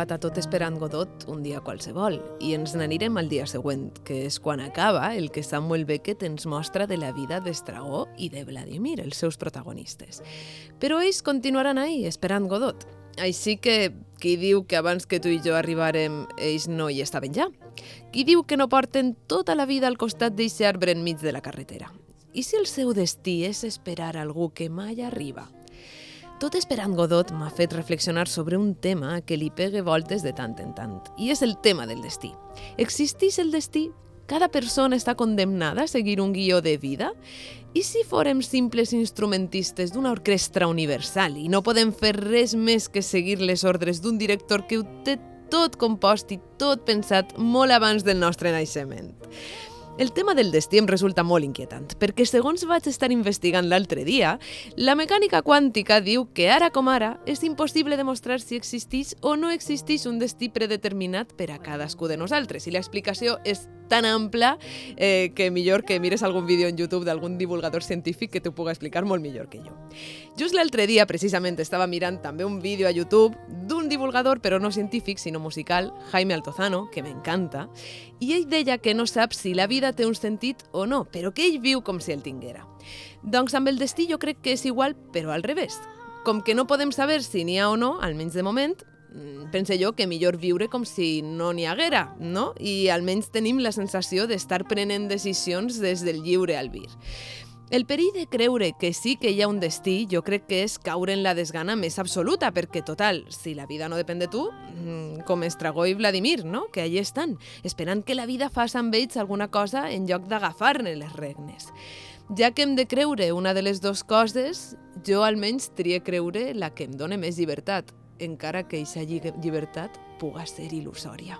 Arribat a tot esperant Godot un dia qualsevol i ens n'anirem al dia següent, que és quan acaba el que Samuel Beckett ens mostra de la vida d'Estragó i de Vladimir, els seus protagonistes. Però ells continuaran ahí, esperant Godot. Així que qui diu que abans que tu i jo arribarem ells no hi estaven ja? Qui diu que no porten tota la vida al costat d'eixe arbre enmig de la carretera? I si el seu destí és esperar algú que mai arriba? Tot esperant Godot m'ha fet reflexionar sobre un tema que li pegue voltes de tant en tant, i és el tema del destí. Existeix el destí? Cada persona està condemnada a seguir un guió de vida? I si fórem simples instrumentistes d'una orquestra universal i no podem fer res més que seguir les ordres d'un director que ho té tot compost i tot pensat molt abans del nostre naixement? El tema del destí em resulta molt inquietant, perquè segons vaig estar investigant l'altre dia, la mecànica quàntica diu que ara com ara és impossible demostrar si existeix o no existeix un destí predeterminat per a cadascú de nosaltres. I l'explicació és tan ampla eh, que millor que mires algun vídeo en YouTube d'algun divulgador científic que t'ho puga explicar molt millor que jo. Just l'altre dia, precisament, estava mirant també un vídeo a YouTube d'un divulgador, però no científic, sinó musical, Jaime Altozano, que m'encanta, i ell deia que no sap si la vida té un sentit o no, però que ell viu com si el tinguera. Doncs amb el destí jo crec que és igual, però al revés. Com que no podem saber si n'hi ha o no, almenys de moment, mm, pense jo que millor viure com si no n'hi haguera, no? I almenys tenim la sensació d'estar prenent decisions des del lliure albir. El perill de creure que sí que hi ha un destí jo crec que és caure en la desgana més absoluta, perquè, total, si la vida no depèn de tu, mm, com Estragó i Vladimir, no? que allà estan, esperant que la vida faci amb ells alguna cosa en lloc d'agafar-ne les regnes. Ja que hem de creure una de les dues coses, jo almenys tria creure la que em dóna més llibertat, encara que aquesta lli- llibertat puga ser il·lusòria.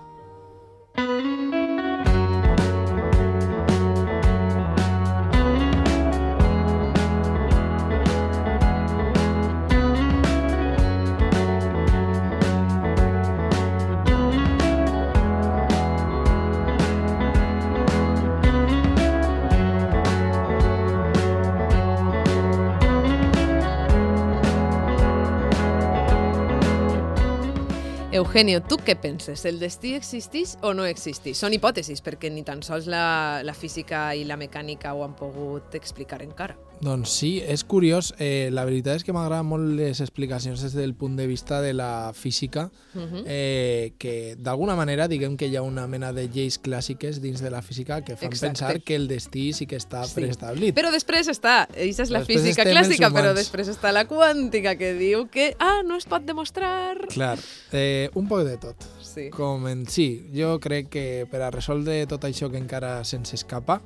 Eugenio, tu què penses? El destí existeix o no existeix? Són hipòtesis, perquè ni tan sols la, la física i la mecànica ho han pogut explicar encara. Doncs sí, és curiós. Eh, la veritat és que m'agraden molt les explicacions des del punt de vista de la física, Mhm. eh, que d'alguna manera diguem que hi ha una mena de lleis clàssiques dins de la física que fan Exacte. pensar que el destí sí que està Sí. preestablit. Però després està, això és la Després física clàssica, però després està la quàntica que diu que, ah, no es pot demostrar. Clar, eh, un poc de tot. Sí. Com en sí, jo crec que per a resoldre tot això que encara se'ns escapa,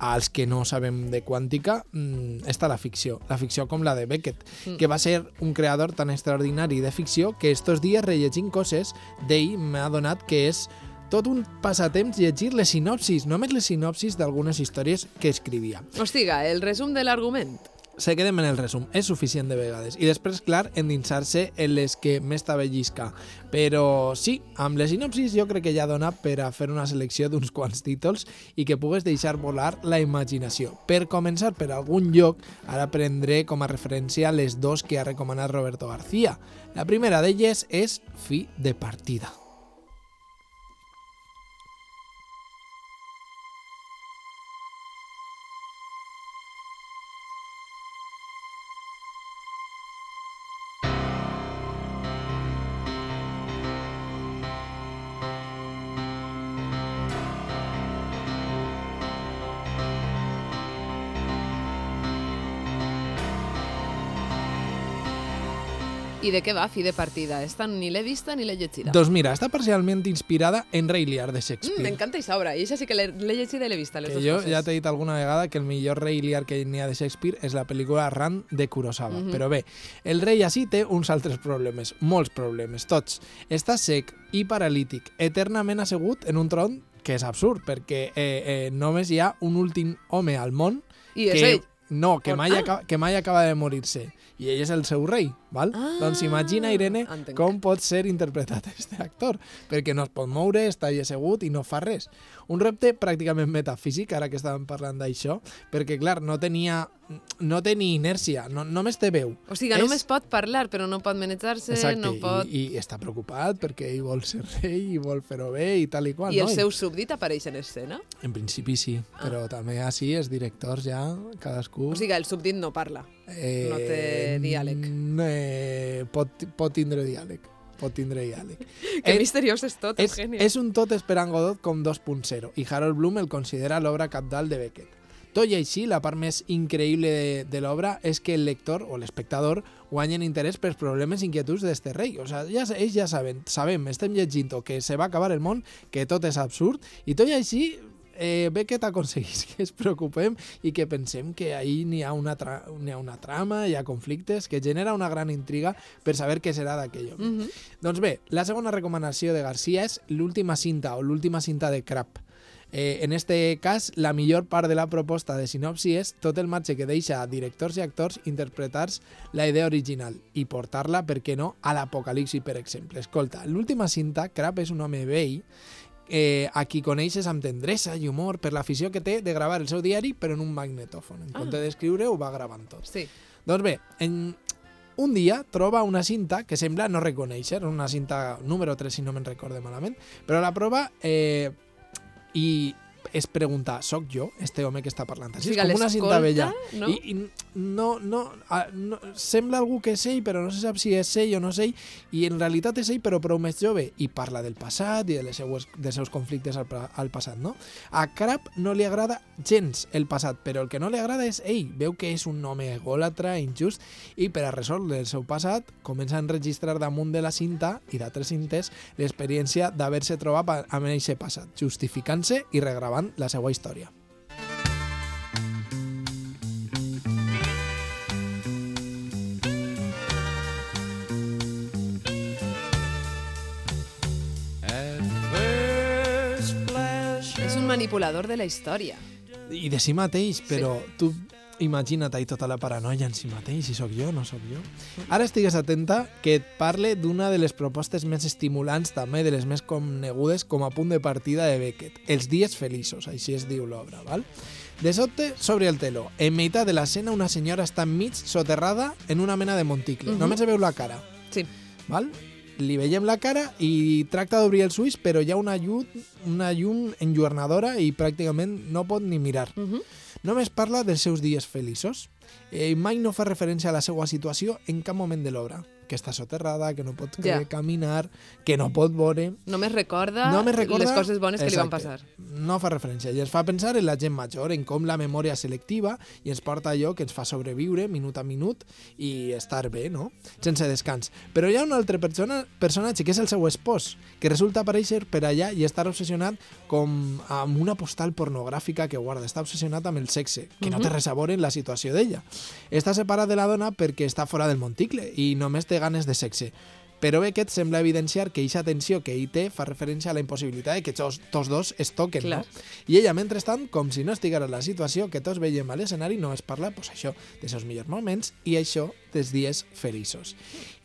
als que no sabem de quàntica, mm, està la ficció. La ficció com la de Beckett, Mm. que va ser un creador tan extraordinari de ficció que estos dies rellegint coses d'ell m'ha donat que és tot un passatemps llegir les sinopsis, només les sinopsis d'algunes històries que escrivia. Hostiga, el resum de l'argument. Se quedem en el resum, és suficient de vegades. I després, clar, endinsar-se en les que més t'avellisca. Però sí, amb les sinopsis jo crec que ja dona per a fer una selecció d'uns quants títols i que pugues deixar volar la imaginació. Per començar per algun lloc, ara prendré com a referència les dos que ha recomanat Roberto García. La primera d'elles és Fi de partida. De què va, fi de partida? Esta ni l'he vista ni l'he llegida. Doncs mira, està parcialment inspirada en Rei Lear de Mm, Shakespeare. M'encanta aquesta obra, i això sí que l'he llegida i l'he vista, les que jo coses. ja t'he dit alguna vegada que el millor rei Lear que n'hi ha de Shakespeare és la pel·lícula Ran de Kurosawa. Mhm. Però bé, el rei així té uns altres problemes, molts problemes, tots. Està sec i paralític, eternament assegut en un tron que és absurd, perquè eh, eh, només hi ha un últim home al món I és que, ell. No, que On- mai, ah. acaba, que mai acaba de morir-se. I ell és el seu rei, val? Ah, doncs imagina, Irene, entenc. com pot ser interpretat este actor, perquè no es pot moure, està allà assegut i no fa res. Un repte pràcticament metafísic, ara que estàvem parlant d'això, perquè, clar, no tenia no té ni inèrcia, no, només té veu. O sigui, només pot parlar, però no pot manejar-se, no pot... i, i està preocupat perquè ell vol ser rei i vol fer-ho bé i tal i qual. I el no? seu súbdit apareix en escena? En principi sí, però també així els directors ja, cadascú... O sigui, el súbdit no parla. Eh, no té diàleg. Eh, pot, pot tindre diàleg. Pot tindre diàleg. Que Eh, misteriós és tot, és, Eugenio. és un tot esperant Godot com 2.0 i Harold Bloom el considera l'obra capdalt de Beckett. Tot i així, la part més increïble de, de l'obra és que el lector o l'espectador guanyen interès pels problemes i inquietuds d'este rei. O sigui, ja, ells ja saben, sabem, estem llegint que se va acabar el món, que tot és absurd, i tot i així eh, Beckett aconsegueix que es preocupem i que pensem que ahí n'hi ha, una tra ha una trama, hi ha conflictes, que genera una gran intriga per saber què serà d'aquell home. Mhm. Doncs bé, la segona recomanació de Garcia és l'última cinta o l'última cinta de Crap. Eh, en este cas, la millor part de la proposta de sinopsi és tot el marge que deixa a directors i actors interpretar la idea original i portar-la, per què no, a l'apocalipsi, per exemple. Escolta, l'última cinta, Crap és un home vell eh, a qui coneixes amb tendresa i humor per l'afició que té de gravar el seu diari però en un magnetòfon. En Ah. compte d'escriure ho va gravant tot. Sí. Doncs bé, en un dia troba una cinta que sembla no reconèixer, una cinta número 3 si no me'n recorde malament, però la prova eh, i es pregunta, soc jo, este home que està parlant? Així O sigui, és com una cinta vella. no? I, i no, no, a, no, sembla algú que és ell, però no se sap si és ell o no és ell, i en realitat és ell, però prou més jove, i parla del passat i de les seues, dels seus conflictes al, al passat, no? A Crab no li agrada gens el passat, però el que no li agrada és ell. Veu que és un home ególatra, injust, i per a resoldre el seu passat comença a enregistrar damunt de la cinta i d'altres cintes l'experiència d'haver-se trobat a- amb aquest passat, justificant-se i regravant la seva història. És un manipulador de la història. I de si mateix, però sí. tu imagina't ahí tota la paranoia en si mateix, si sóc jo, no sóc jo. Ara estigues atenta que et parle d'una de les propostes més estimulants, també de les més conegudes com a punt de partida de Beckett, Els dies feliços, així es diu l'obra, val? De sobte, sobre el teló, en meitat de l'escena una senyora està enmig soterrada en una mena de monticle. Mhm. Només se veu la cara, Sí. val? li veiem la cara i tracta d'obrir els ulls, però hi ha una llum, una llum enlluernadora i pràcticament no pot ni mirar. Mhm. Només parla dels seus dies feliços. Eh, i mai no fa referència a la seva situació en cap moment de l'obra que està soterrada, que no pot Ja. caminar, que no pot veure... Només recorda, Només recorda les coses bones que li van Exacte. passar. No fa referència i ens fa pensar en la gent major, en com la memòria selectiva i ens porta allò que ens fa sobreviure minut a minut i estar bé, no? Sense descans. Però hi ha un altre persona, personatge que és el seu espòs, que resulta aparèixer per allà i estar obsessionat com amb una postal pornogràfica que guarda. Està obsessionat amb el sexe, que no té res a veure en la situació d'ella. Està separat de la dona perquè està fora del monticle i només té ganes de sexe. Però Beckett sembla evidenciar que aquesta tensió que ell té fa referència a la impossibilitat de que tots, tots dos es toquen, Clar. no? I ella, mentrestant, com si no estiguera en la situació que tots veiem a l'escenari, només parla, pues, això, dels seus millors moments i això dels dies feliços.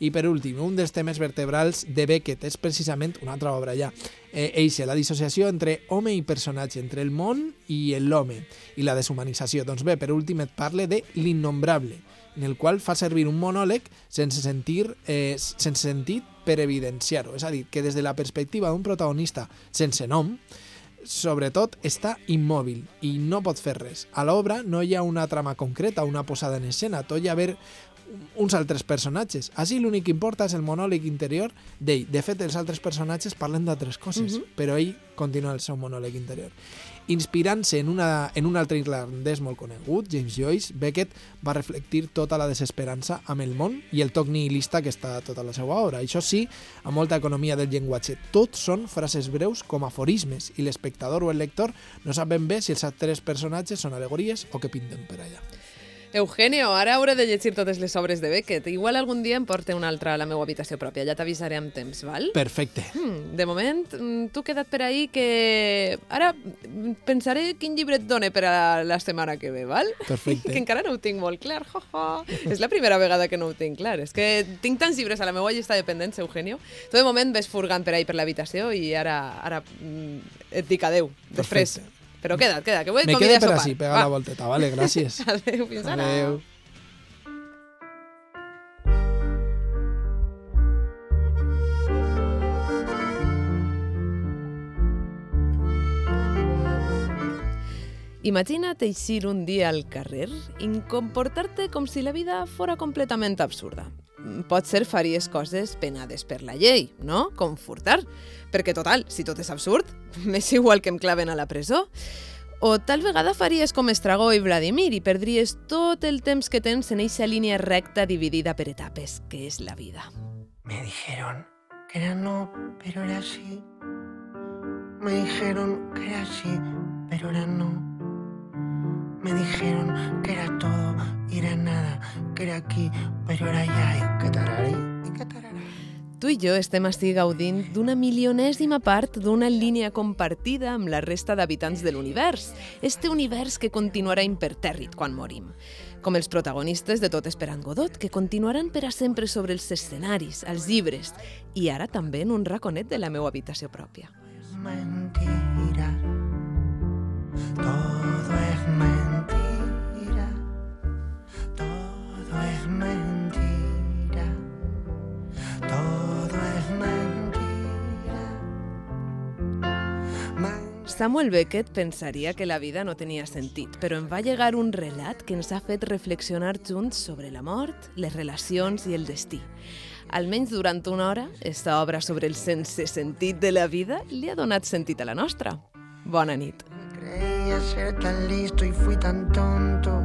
I per últim, un dels temes vertebrals de Beckett és precisament una altra obra ja. Eh, eixe, la dissociació entre home i personatge, entre el món i l'home, i la deshumanització. Doncs bé, per últim et parle de l'innombrable, en el qual fa servir un monòleg sense, sentir, eh, sense sentit per evidenciar-ho. És a dir, que des de la perspectiva d'un protagonista sense nom, sobretot està immòbil i no pot fer res. A l'obra no hi ha una trama concreta, una posada en escena, tot hi ha haver uns altres personatges. Així l'únic que importa és el monòleg interior d'ell. De fet, els altres personatges parlen d'altres coses, però ell continua el seu monòleg interior. Inspirant-se en, una, en un altre irlandès molt conegut, James Joyce, Beckett va reflectir tota la desesperança amb el món i el toc nihilista que està tota la seva obra. Això sí, amb molta economia del llenguatge. Tot són frases breus com aforismes i l'espectador o el lector no sap ben bé si els altres personatges són alegories o que pinten per allà. Eugenio, ara hauré de llegir totes les obres de Beckett. Igual algun dia em porte una altra a la meva habitació pròpia. Ja t'avisaré amb temps, val? Perfecte. Hmm, de moment, mm, tu queda't per ahí que... Ara pensaré quin llibre et done per a la setmana que ve, val? Perfecte. que encara no ho tinc molt clar, jo, jo. És la primera vegada que no ho tinc clar. És que tinc tants llibres a la meva llista de pendents, Eugenio. Tu de moment ves furgant per ahí per l'habitació i ara, ara mm, et dic adeu. Després. Perfecte. Però queda't, queda, que vull Me convidar quede a per així, pega la volteta, vale? Gràcies. Adeu, fins ara. Adeu. Imagina't eixir un dia al carrer i comportar-te com si la vida fora completament absurda. Potser faries coses penades per la llei, no? Com furtar. Perquè, total, si tot és absurd, m'és igual que em claven a la presó. O tal vegada faries com Estragó i Vladimir i perdries tot el temps que tens en eixa línia recta dividida per etapes, que és la vida. Me dijeron que era no, pero era sí. Me dijeron que era sí, pero era no. Me dijeron que era todo y era nada, que era aquí, pero era allá. Y que tararí, y que tarará. Tu i jo estem així gaudint d'una milionèsima part d'una línia compartida amb la resta d'habitants de l'univers. Este univers que continuarà impertèrrit quan morim. Com els protagonistes de Tot esperant Godot, que continuaran per a sempre sobre els escenaris, els llibres, i ara també en un raconet de la meva habitació pròpia. Mentira. Todo Samuel Beckett pensaria que la vida no tenia sentit, però em va llegar un relat que ens ha fet reflexionar junts sobre la mort, les relacions i el destí. Almenys durant una hora, esta obra sobre el sense sentit de la vida li ha donat sentit a la nostra. Bona nit. Creía ser tan listo y fui tan tonto.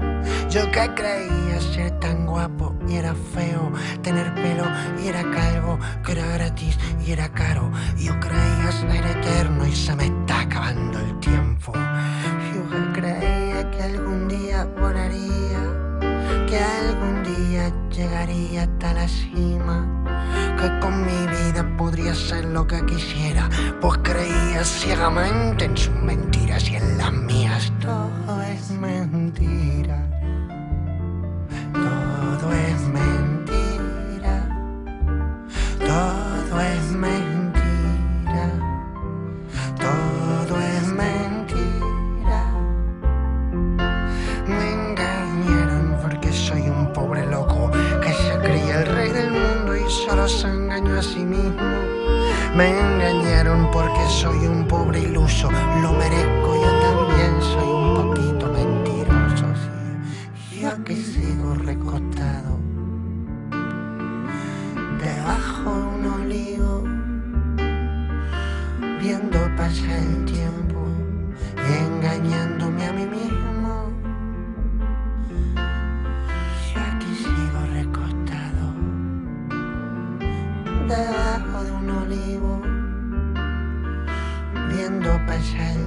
Yo que creía ser tan guapo y era feo, tener pelo y era calvo, que era gratis y era caro. Yo creía ser eterno y se me está acabando el tiempo. Yo creía que algún día volaría, que algún día llegaría hasta la cima, que con mi vida podría ser lo que quisiera, pues creía ciegamente en sus mentiras y en las mías. Todo es mentira, todo es mentira, todo es mentira. Me engañaron porque soy un pobre loco que se creía el rey del mundo y solo se engañó a sí mismo. Me engañaron porque soy un pobre iluso, lo merezco, yo también soy un poquito mentiroso. sí. Aquí sigo recostado debajo de un olivo, viendo pasar el tiempo, engañándome a mí mismo. Y aquí sigo recostado, debajo de un olivo, viendo pasar